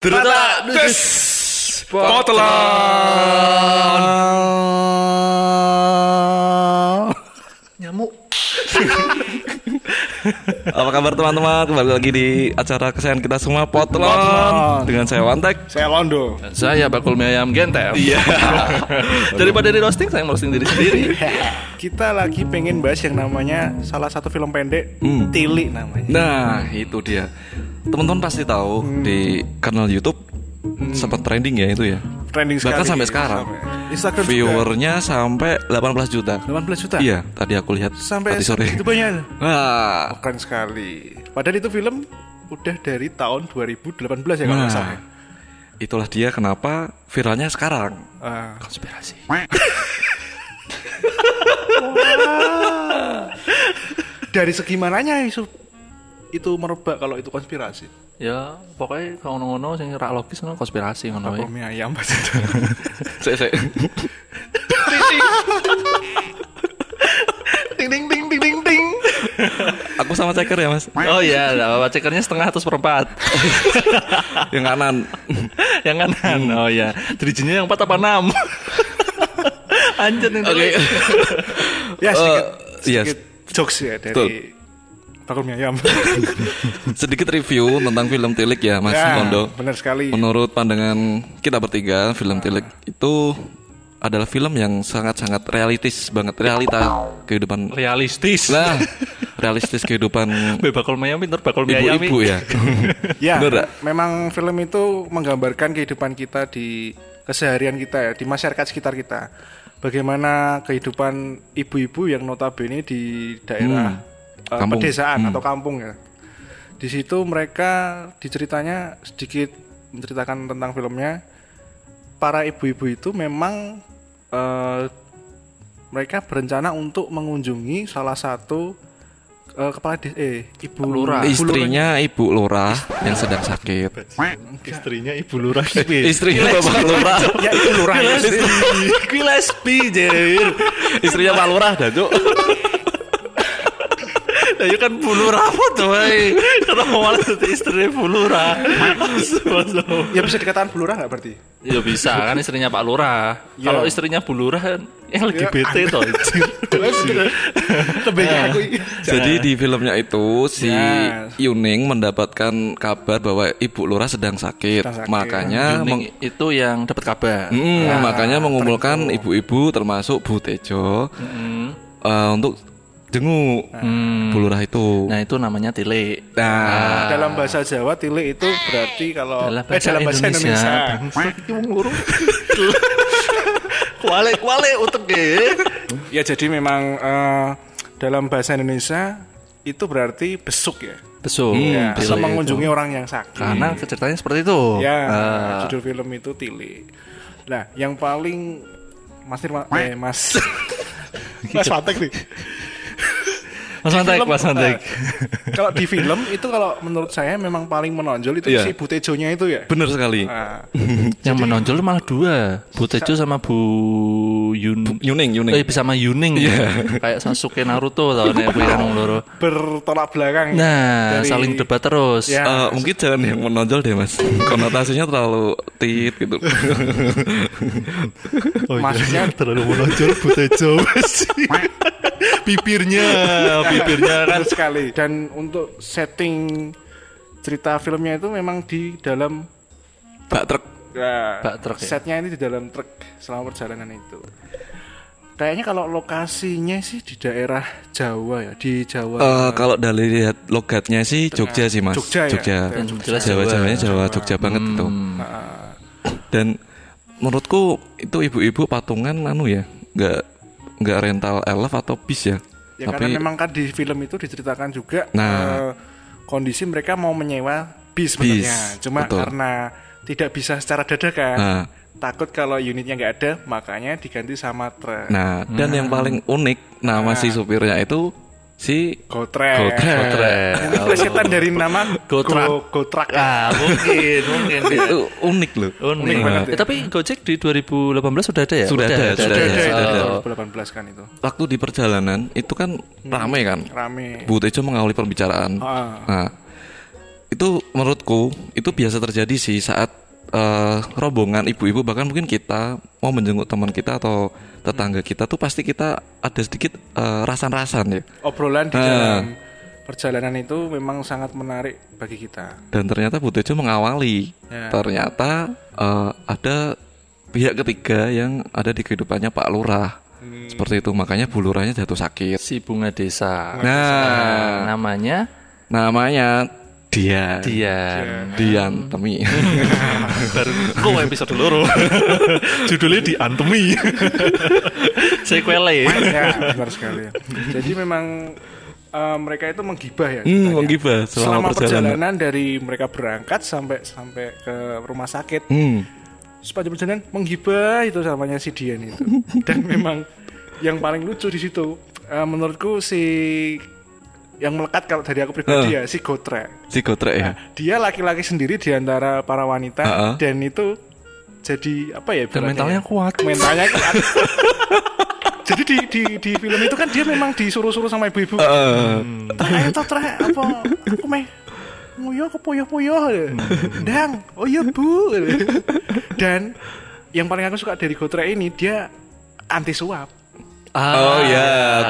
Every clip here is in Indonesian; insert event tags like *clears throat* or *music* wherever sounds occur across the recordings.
Ternyata des Potlon. Apa kabar teman-teman? Kembali lagi di acara kesayangan kita semua Potlon Potlon. dengan saya Wantek. Saya Londo. Saya bakul mie ayam genteng. Iya. *laughs* Daripada di roasting, saya roasting diri sendiri. *laughs* Kita lagi pengen bahas yang namanya salah satu film pendek Hmm. Tili namanya. Nah, itu dia. Teman-teman pasti tahu di kanal YouTube sempat trending ya itu ya. Trending Bahkan sekali. sampai sekarang. Sampai- Instagram juga. Viewernya sampai 18 juta. 18 juta. Iya, tadi aku lihat Sampai tadi sore. itu banyak. Nah, Keren sekali. Padahal itu film udah dari tahun 2018 ya kalau Nah. nggak salah. itulah dia kenapa viralnya sekarang. Ah. Konspirasi. dari segi mananya itu itu merebak kalau itu konspirasi. Ya, pokoknya kalau ngono-ngono sing ra logis ngono konspirasi ngono Apa wae. mie ayam *laughs* pas itu. Sek, sek. ding ding ding ding ding ding. Aku sama ceker ya, Mas. Oh iya, apa cekernya setengah atau seperempat. *laughs* Yang kanan. yang kanan. Oh iya. Dirijinya yang 4 apa 6? *laughs* Anjir nih. Oke. Ya sedikit, iya. sedikit jokes ya dari Betul. Bakul mie ayam. Sedikit review tentang film Tilik ya, Mas ya, Kondo. benar sekali. Menurut pandangan kita bertiga, film Tilik itu adalah film yang sangat-sangat realistis banget, realita kehidupan. realistis. Lah, *laughs* realistis kehidupan Be bakul mie ayam pinter bakul mie ayam. ibu-ibu ya. *laughs* Ya, Bener memang film itu menggambarkan kehidupan kita di keseharian kita ya, di masyarakat sekitar kita. Bagaimana kehidupan ibu-ibu yang notabene di daerah eh, Kampung. pedesaan Hmm. atau kampung ya. Di situ mereka diceritanya sedikit menceritakan tentang filmnya. Para ibu-ibu itu memang eh, mereka berencana untuk mengunjungi salah satu eh, kepala des- eh ibu Lurah. ibu Istrinya Ibu Lurah yang sedang sakit. Istrinya ibu lurah Istrinya Bapak Lurah. ya itu lurah ya. Lesbi. Istrinya Pak Lurah. Lah ya kan bulu rambut tuh, woy. Kenapa malah jadi istri bulu rambut? ya bisa dikatakan lurah nggak berarti Ya bisa kan istrinya Pak Lurah. Ya. Kalau istrinya Bu Lurah kan yang LGBT toh. *laughs* lebih aku Jadi di filmnya itu si Ya. Yuning mendapatkan kabar bahwa Ibu Lurah sedang sakit. Sedang sakit. Makanya meng- Yuning itu yang dapat kabar. Mm, makanya mengumpulkan ibu-ibu termasuk Bu Tejo eh, untuk jenguk Hmm. Bu Lurah itu. Nah itu namanya tilik. Nah, dalam bahasa Jawa tilik itu berarti kalau Dalam eh bahasa dalam bahasa Indonesia. Indonesia. Kuale *laughs* kuale utek ya jadi memang eh, dalam bahasa Indonesia itu berarti besuk ya Besok. ya tilik atau itu. mengunjungi orang yang sakit Karena ceritanya seperti itu. ya Ah. judul film itu tilik nah yang paling Mas Nirma eh Mas *laughs* Mas Patek nih *laughs* Mas Mantek, Mas Mantek. eh, kalau di film itu kalau menurut saya memang paling menonjol itu Iya. si Bu Tejonya itu ya bener sekali. Nah, *laughs* Yang menonjol malah dua, Bu Tejo sama Bu Yun. Yuning, Yuning. Eh bisa sama Yuning ya. *laughs* Kayak Sasuke Naruto kuwi kan wong loro. bertolak belakang Nah, Dari- saling debat terus. Ya. Eh, mungkin jangan yang menonjol deh mas konotasinya terlalu tit gitu maksudnya terlalu menonjol Bu Tejo. Bibirnya, bibirnya kan. Betul sekali. Dan untuk setting cerita filmnya itu memang di dalam bak truk. Ya, Bak truk ya? setnya ini di dalam truk selama perjalanan itu. Kayaknya kalau lokasinya sih di daerah Jawa ya di Jawa. Eh, kalau dari lihat logatnya sih Jogja sih mas. Jogja ya? Jogja. Jelas Jawa Jawa. Jawanya Jawa Jogja banget itu. Nah, dan menurutku itu ibu-ibu patungan anu ya nggak nggak rental elf atau bis ya, ya karena memang kan di film itu diceritakan juga Nah. eh, kondisi mereka mau menyewa bis sebenarnya cuma betul. karena tidak bisa secara dadakan Nah. takut kalau unitnya nggak ada makanya diganti sama truk nah dan yang paling unik nama si supirnya itu si Gotrek. Gotrek. Gotrek. Mungkin plesetan dari nama Gotrak. Go- Gotrak. Ah, mungkin, mungkin. ya. itu unik loh Unik Unik banget ya. Eh, tapi Gojek di 2018 sudah ada ya? Sudah ada, sudah Sudah ada, sudah ada. itu 2018 kan itu. waktu di perjalanan itu kan rame kan Rame. Bu Tejo mengawali pembicaraan Ah. nah itu menurutku itu biasa terjadi sih saat eh, rombongan ibu-ibu bahkan mungkin kita mau menjenguk teman kita atau tetangga kita tuh pasti kita ada sedikit eh, rasan-rasan ya. Obrolan di dalam perjalanan itu memang sangat menarik bagi kita. Dan ternyata Bu Tejo mengawali. Ya. Ternyata eh, ada pihak ketiga yang ada di kehidupannya Pak Lurah. Hmm. Seperti itu makanya Bu Lurahnya jatuh sakit. Si bunga desa. Nah, Namanya namanya dia Dian. Dian Temi. *laughs* Baru kok episode loro. *laughs* Judulnya diantemi. *laughs* Sequelnya. ya, benar sekali. Jadi memang eh, mereka itu menggibah ya. Hmm, ceritanya. menggibah selama selama perjalanan. perjalanan dari mereka berangkat sampai sampai ke rumah sakit. Hmm. Sepanjang perjalanan menggibah itu namanya si Dian itu. Dan memang yang paling lucu di situ eh, menurutku si yang melekat kalau dari aku pribadi ya si Gotrek. Si Gotrek ya. Nah, dia laki-laki sendiri di antara para wanita Uh-uh. dan itu jadi apa ya? Dan mentalnya ya? kuat. Mentalnya *laughs* kuat. jadi di, di di film itu kan dia memang disuruh-suruh sama ibu-ibu. Ayo toh, trek apa? Aku meh nguyo ke poyo-poyo. Dang, oh iya bu. Dan yang paling aku suka dari Gotrek ini dia anti suap. Oh, iya, oke.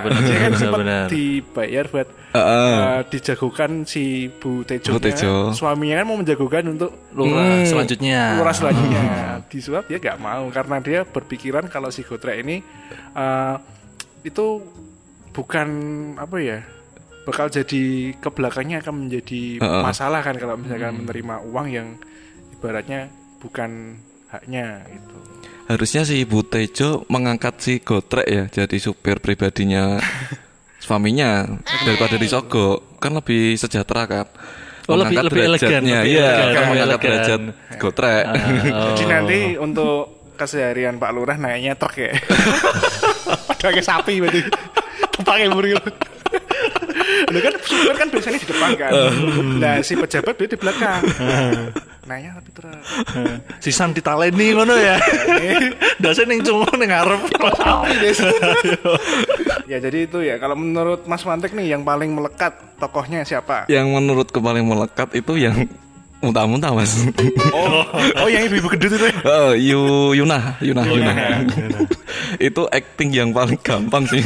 Benar, Dia kan benar, sempat benar. dibayar buat Heeh. eh, dijagokan si Bu Tejo. Bu Tejo. Suaminya kan mau menjagokan untuk Lurah selanjutnya. lurah selanjutnya disuap dia nggak mau karena dia berpikiran kalau si Gotrek ini eh, itu bukan apa ya bakal jadi ke belakangnya akan menjadi Heeh. masalah kan kalau misalkan menerima uang yang ibaratnya bukan haknya gitu. Harusnya si Bu Tejo mengangkat si Gotrek ya jadi supir pribadinya *laughs* suaminya daripada disogok kan lebih sejahtera kan. Oh, lebih- lebih elegan, lebih iya, elegan, kan mengangkat elegan. derajat Gotrek. Jadi nanti untuk keseharian Pak Lurah naiknya truk ya. *laughs* Pakai sapi berarti. Pakai buril. Lu kan supir kan biasanya di depan kan. Nah, si pejabat dia di belakang. Naiknya tapi truk. *laughs* Sisan ditaleni ngono ya. *laughs* Dase ning cungu ning ngarep. *laughs* ya jadi itu ya kalau menurut Mas Mantek nih yang paling melekat tokohnya siapa? Yang menurut paling melekat itu yang muntah-muntah mas. Oh, oh yang ibu-ibu gedut itu. ya? Oh, Yu Yuna, Yuna, Yuna. itu acting yang paling gampang sih.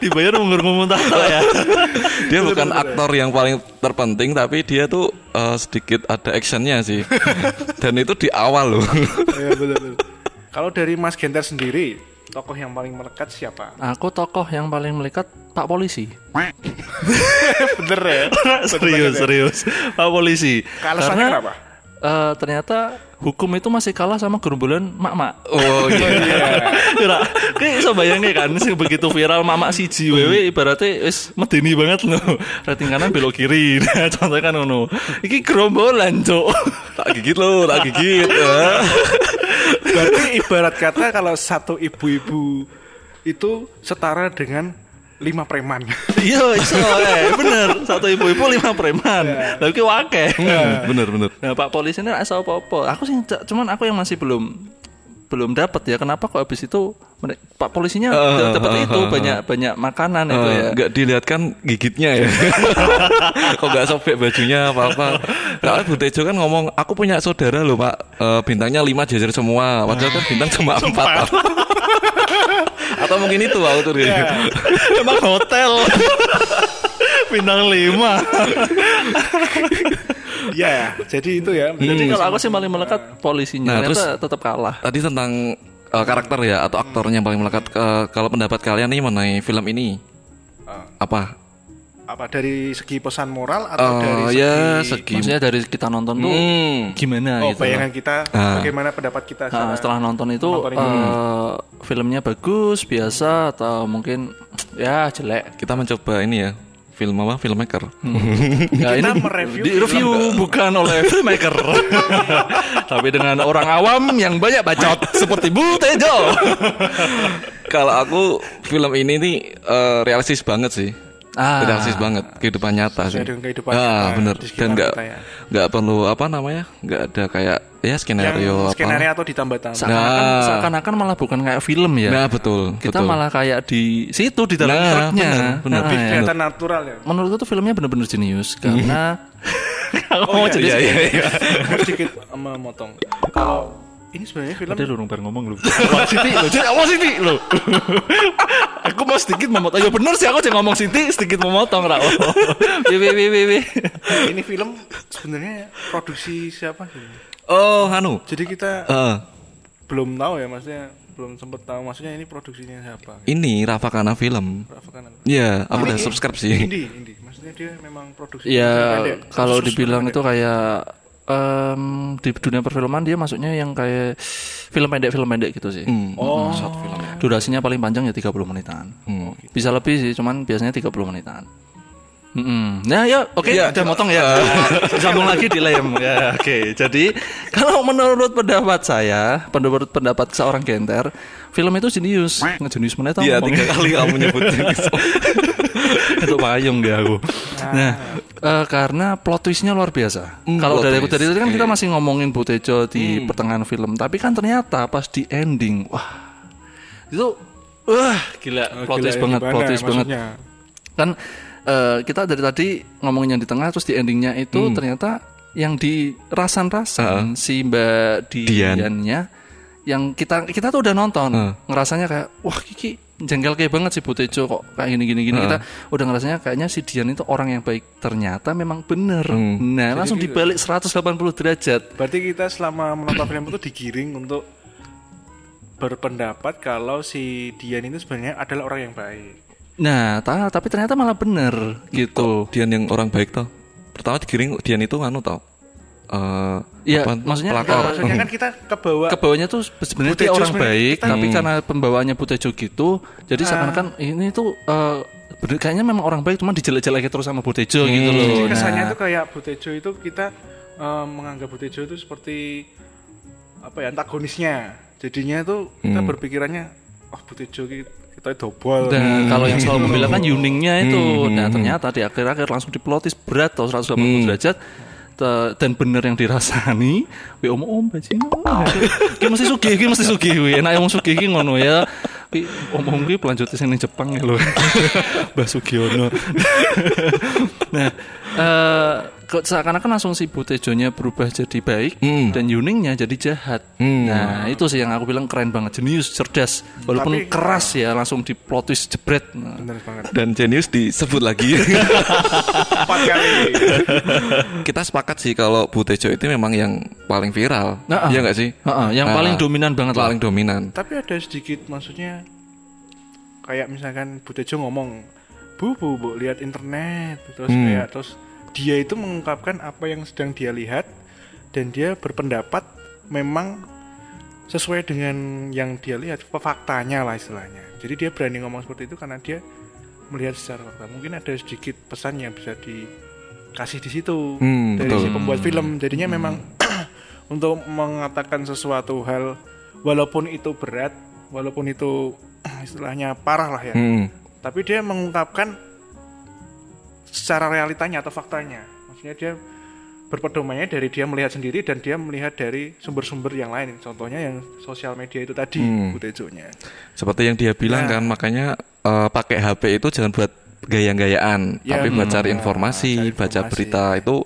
Dibayar ngurung muntah ya. dia bukan aktor yang paling terpenting tapi dia tuh eh, sedikit ada actionnya sih. *laughs* Dan itu di awal loh. Ya betul betul. Kalau dari Mas Genter sendiri, tokoh yang paling melekat siapa? Aku tokoh yang paling melekat Pak Polisi. *laughs* Bener ya? *laughs* serius, serius. Pak Polisi. Alasannya kenapa? eh, ternyata hukum itu masih kalah sama gerombolan mak-mak. Oh iya. *laughs* Kira, kayak iso bayangin kan sing begitu viral mamak siji wewe ibaratnya wis medeni banget loh. Rating kanan belok kiri. *laughs* Nah, contohnya kan ngono. Iki gerombolan, Cuk. tak gigit loh, tak gigit. *laughs* Berarti ibarat kata kalau satu ibu-ibu itu setara dengan lima preman. *laughs* Iya, iso eh bener. Satu ibu-ibu lima preman. Tapi ki wakeh. bener bener. Nah, Pak polisi ini rasa apa-apa. Aku sih cuman aku yang masih belum belum dapat ya. Kenapa kok habis itu Pak polisinya Eh, dapat eh, itu eh, banyak banyak makanan itu Eh, ya. nggak dilihat kan gigitnya ya *laughs* kok nggak sobek bajunya apa apa kalau Bu Tejo kan ngomong aku punya saudara loh pak Eh, bintangnya lima jajar semua padahal kan bintang cuma empat atau mungkin itu aku tuh Emang hotel. Bintang lima. ya, jadi itu ya. Jadi kalau aku sih paling melekat polisinya. Nah, Ternyata terus- tetap kalah. tadi tentang eh, karakter ya atau aktornya yang paling melekat Eh, kalau pendapat kalian nih mengenai film ini Eh, apa apa dari segi pesan moral atau Eh, dari segi ya segi Maksudnya dari kita nonton tuh Hmm. gimana oh gitu. bayangan kita Ah. bagaimana pendapat kita secara- setelah nonton itu Nonton ini. Filmnya bagus, biasa atau mungkin ya jelek. kita mencoba ini ya film apa filmmaker Ya, *laughs* Kita ini mereview di film review bukan oleh *laughs* filmmaker, tapi dengan orang awam yang banyak bacot seperti Bu Tejo. Kalau aku film ini nih eh, realistis banget sih. Ah. realistis banget kehidupan nyata sih. Dengan kehidupan ah, nyata bener. di sekitar Dan nggak ya. nggak perlu apa namanya, nggak ada kayak ya skenario yang apa. skenario atau ditambah-tambah Seakan-akan, Nah. seakan-akan malah bukan kayak film ya. Nah betul. kita betul. malah kayak di situ di dalam Nah, truknya. bener, bener. Nah, lebih ya. kelihatan natural ya Menurutku tuh filmnya bener-bener jenius karena *laughs* *laughs* Oh, jadi Iya iya iya. Sedikit memotong kalau ini sebenarnya film Ada lu nungbar ngomong lu. Awal Siti, lu jadi awal Siti lu. *laughs* aku mau sedikit memotong. Ya bener sih aku cuma ngomong Siti sedikit memotong ra. *laughs* Wi wi wi wi, wi. ini film sebenarnya produksi siapa sih Oh, anu. jadi kita Eh, belum tahu ya maksudnya belum sempet tahu maksudnya ini produksinya siapa ini Rafa Kana film. Rafa Kanan Iya, aku udah subscribe sih. Indie, indie. Maksudnya dia memang produksi Ya pendek. kalau dibilang itu kayak em, di dunia perfilman dia masuknya yang kayak film pendek film pendek gitu sih. Hmm, Oh. short film. ya. Durasinya paling panjang ya 30 menitan. Hmm. Bisa lebih sih, cuman biasanya 30 menitan. Mm-mm. Nah ya oke Ya, udah motong ya *laughs* *laughs* sambung lagi di lem ya oke jadi kalau menurut pendapat saya pendapat pendapat seorang genter film itu jenius ngejenius mana tau Iya, tiga kali kamu nyebutnya. *laughs* itu payung dia aku nah eh, karena plot twistnya luar biasa Hmm, kalau dari twist. dari tadi kan kita Oke. masih ngomongin Butejo di pertengahan film tapi kan ternyata pas di ending wah itu wah gila Oh, plot gila, twist banget gimana plot twist banget kan eh, kita dari tadi ngomongin yang di tengah terus di endingnya itu Hmm. ternyata yang di rasan-rasan si Mbak Dian. Diannya yang kita kita tuh udah nonton Heeh. ngerasanya kayak wah Kiki jengkel kayak banget si Butejo kok kayak gini gini gini kita udah ngerasanya kayaknya si Dian itu orang yang baik ternyata memang bener Hmm. nah langsung gitu. dibalik 180 derajat Berarti kita selama menonton film itu digiring untuk berpendapat kalau si Dian itu sebenarnya adalah orang yang baik. nah ta- tapi ternyata malah bener gitu Dian yang orang baik toh. Pertama digiring Dian itu anu toh. Eh, Iya, apa, maksudnya pelakor. Maksudnya kan kita kebawa ke bawahnya tuh sebenarnya dia orang baik kita- tapi karena pembawaannya Butejo gitu jadi seakan-akan ini tuh eh, bener kayaknya memang orang baik cuma dijelek-jelekin terus sama Butejo gitu loh. Jadi Nah, kesannya tuh kayak Butejo itu kita eh, menganggap Butejo itu seperti apa ya antagonisnya. Jadinya tuh kita berpikirannya oh Butejo ki- kita dobol. dan kalau yang selalu membela kan Yuningnya itu. Nah ternyata di akhir-akhir langsung diplotis berat atau 180 derajat. Te- dan bener yang dirasani we om om bajingan ki mesti sugih ki mesti sugih we. Enak wong sugih ki ngono ya. Om om ki pelanjut sing Jepang ya lho. *laughs* Mbah Sugiono. *laughs* Nah eh kok seakan-akan langsung si Butejonya berubah jadi baik Hmm. dan Yuningnya jadi jahat Hmm. nah itu sih yang aku bilang keren banget jenius cerdas walaupun Tapi- keras ya langsung diplotis jebret nah, Bener banget. Dan Genius disebut lagi. *laughs* Empat kali. *laughs* Kita sepakat sih kalau Butejo itu memang yang paling viral. Nah, Iya nggak sih? Heeh, yang Ah, paling dominan banget lah. Paling dominan. Tapi ada sedikit maksudnya kayak misalkan Butejo ngomong, "Bu, Bu, Bu, lihat internet." Terus Hmm. kayak terus dia itu mengungkapkan apa yang sedang dia lihat dan dia berpendapat memang sesuai dengan yang dia lihat, faktanya lah istilahnya. Jadi dia berani ngomong seperti itu karena dia melihat secara fakta. Mungkin ada sedikit pesan yang bisa dikasih di situ Hmm, dari betul. si pembuat film. Jadinya memang *clears throat* untuk mengatakan sesuatu hal walaupun itu berat, walaupun itu *clears throat* istilahnya parah lah ya. Hmm. Tapi dia mengungkapkan secara realitanya atau faktanya. Maksudnya dia berpedomannya dari dia melihat sendiri dan dia melihat dari sumber-sumber yang lain. Contohnya yang sosial media itu tadi, Hmm. Butejo-nya. Seperti yang dia bilang Ya. kan, makanya eh, pakai HP itu jangan buat gaya-gayaan, Ya, tapi buat hmm. cari Ya, informasi, cari baca informasi. berita itu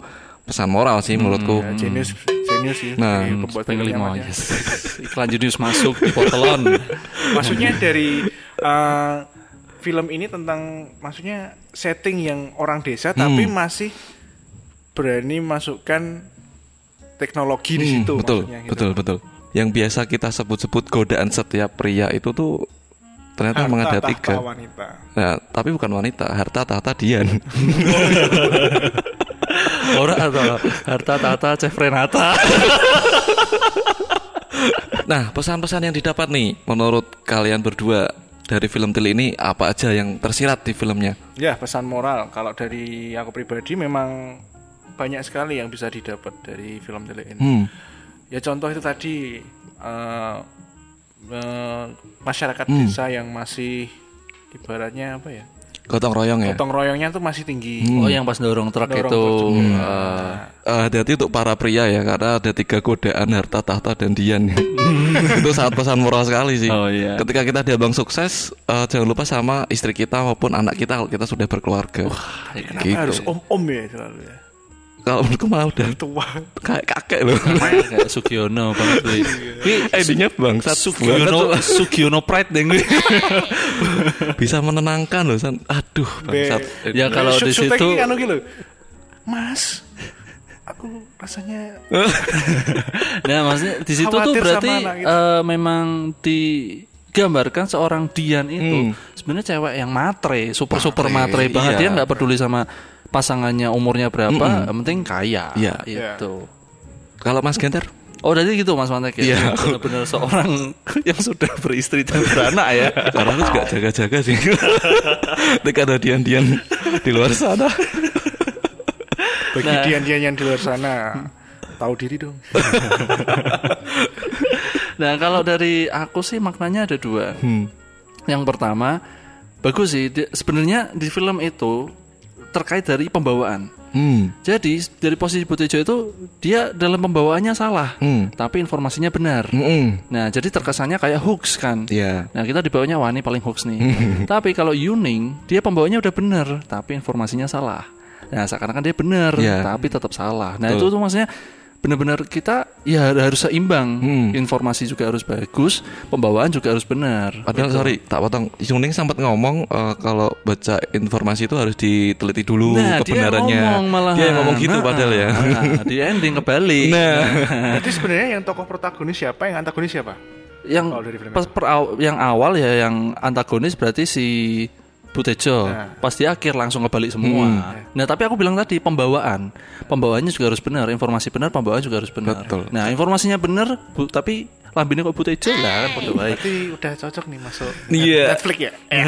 pesan moral sih menurutku. Ya, genius, genius sih. Nah, dari pembuat Peng filmnya lima, yes. *laughs* Iklan jenius masuk di potelon. *laughs* maksudnya dari uh, film ini tentang maksudnya setting yang orang desa tapi masih berani masukkan teknologi di Hmm, situ betul, maksudnya gitu. betul, betul. Yang biasa kita sebut-sebut godaan setiap pria itu tuh ternyata Harta tiga. tahta wanita Nah, tapi bukan wanita, harta tahta Dian. *laughs* Orang atau harta tata Chef Renata. nah, pesan-pesan yang didapat nih menurut kalian berdua dari film Tili ini apa aja yang tersirat di filmnya? ya pesan moral kalau dari aku pribadi memang banyak sekali yang bisa didapat dari film tele ini Hmm. ya contoh itu tadi uh, uh, masyarakat Hmm. desa yang masih ibaratnya apa ya Gotong royong ya. gotong royongnya tuh masih tinggi. Oh yang pas dorong truk Dorong itu. eh, Eh, hati-hati untuk para pria ya karena ada tiga godaan harta tahta dan dian *laughs* itu sangat pesan moral sekali sih Oh, iya. ketika kita diambang sukses eh, jangan lupa sama istri kita maupun anak kita kalau kita sudah berkeluarga Kenapa gitu harus om-om ya selalu ya? Kalau menurutku malah udah Tua. kayak kakek loh kayak Sugiono banget Wi. Wi, idenya bangsat Sugiono Sugiono Pride deh gue. *laughs* bisa menenangkan loh San. aduh bangsat Ya kalau di situ anu gitu. Mas, aku rasanya *laughs* Nah, maksudnya di situ tuh berarti anak gitu. eh, memang digambarkan seorang Dian itu Hmm. sebenarnya cewek yang matre, super super Matre, matre banget. iya. Dia nggak peduli sama pasangannya umurnya berapa, yang penting kaya. Iya. Itu. kalau Mas Genter Oh, jadi gitu Mas Mantek ya. Iya. Benar-benar seorang *laughs* yang sudah beristri dan beranak ya. karena aku juga jaga-jaga sih *laughs* ada dian-dian di luar sana bagi Nah. dian-dian yang di luar sana tahu diri dong. *laughs* Nah, kalau dari aku sih maknanya ada dua. Hmm. Yang pertama, bagus sih. Sebenarnya di film itu terkait dari pembawaan. Hmm. Jadi dari posisi Butejo itu dia dalam pembawaannya salah, Hmm. tapi informasinya benar. Hmm. Nah, jadi terkesannya kayak hoax kan. Iya. Nah, kita dibawanya wah ini paling hoax nih. *laughs* tapi kalau Yuning, dia pembawaannya udah benar, tapi informasinya salah. Nah, seakan-akan dia benar, Iya. tapi tetap salah. Nah, Betul. itu tuh maksudnya benar-benar kita ya harus seimbang. Hmm. Informasi juga harus bagus, pembawaan juga harus benar. Padahal sorry, tak potong. Yuning sempat ngomong eh, kalau baca informasi itu harus diteliti dulu Nah, dia kebenarannya. ngomong malah. Dia ngomong gitu padahal ya. Nah, di ending kebalik. Nah, Berarti sebenarnya yang tokoh protagonis siapa, yang antagonis siapa? yang Kalau dari film pas per aw- yang awal ya yang antagonis berarti si Butejo Nah. pas di akhir langsung kebalik semua. Nah tapi aku bilang tadi pembawaan, pembawaannya juga harus benar, informasi benar, pembawaan juga harus benar. Betul. Nah informasinya benar, bu, tapi lambinnya kok Butejo lah kan baik. Berarti udah cocok nih masuk Iya. Netflix ya. *laughs* Eh.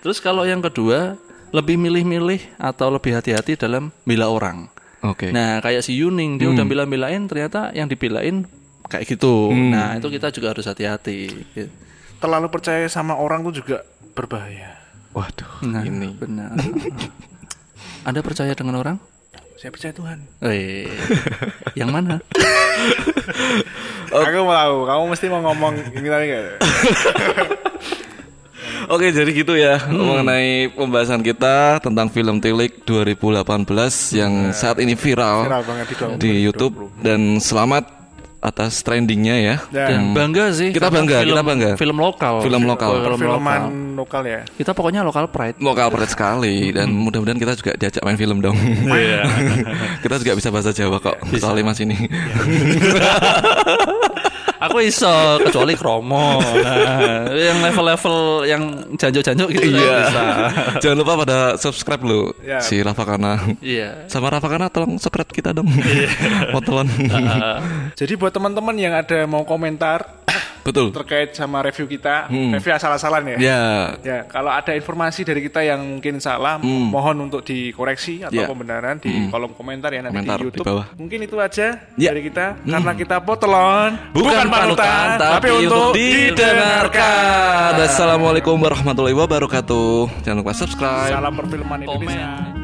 Terus kalau yang kedua lebih milih-milih atau lebih hati-hati dalam bela orang. oke. Nah kayak si Yuning dia udah bela-belain ternyata yang dibelain kayak gitu. Nah itu kita juga harus hati-hati. Terlalu percaya sama orang tuh juga berbahaya. Waduh, Nah, ini. benar. *laughs* Anda percaya dengan orang? Saya percaya Tuhan. Eh, yang mana? Aku mau tahu, kamu mesti mau ngomong ini tadi gak? *laughs* Oke, jadi gitu ya Hmm. mengenai pembahasan kita tentang film Tilik 2018 yang saat ini viral, Viral banget di di YouTube dan selamat atas trendingnya ya. Dan bangga sih. Kita bangga, film, kita bangga. Film lokal. Film lokal. Film lokal. Perfilman lokal ya. Kita pokoknya lokal pride. Lokal pride sekali dan mudah-mudahan kita juga diajak main film dong. *laughs* kita juga bisa bahasa Jawa kok. Soalnya Mas ini. Aku iso kecuali kromo. Nah, yang level-level yang janjo-janjo gitu saya Iya. bisa. Jangan lupa pada subscribe lo Ya. si Rafa Kana. Iya. Sama Rafa Kana tolong subscribe kita dong. Motolan. Jadi buat teman-teman yang ada mau komentar Betul. terkait sama review kita, review asal-asalan ya. Ya. Ya, kalau ada informasi dari kita yang mungkin salah, mohon untuk dikoreksi atau Ya. pembenaran di kolom komentar ya nanti Komentar di di YouTube. bawah. Mungkin itu aja Ya. dari kita karena kita potelon Bukan panutan, tapi untuk didengarkan. Assalamualaikum warahmatullahi wabarakatuh. Jangan lupa subscribe. Salam perfilman Indonesia. Komen.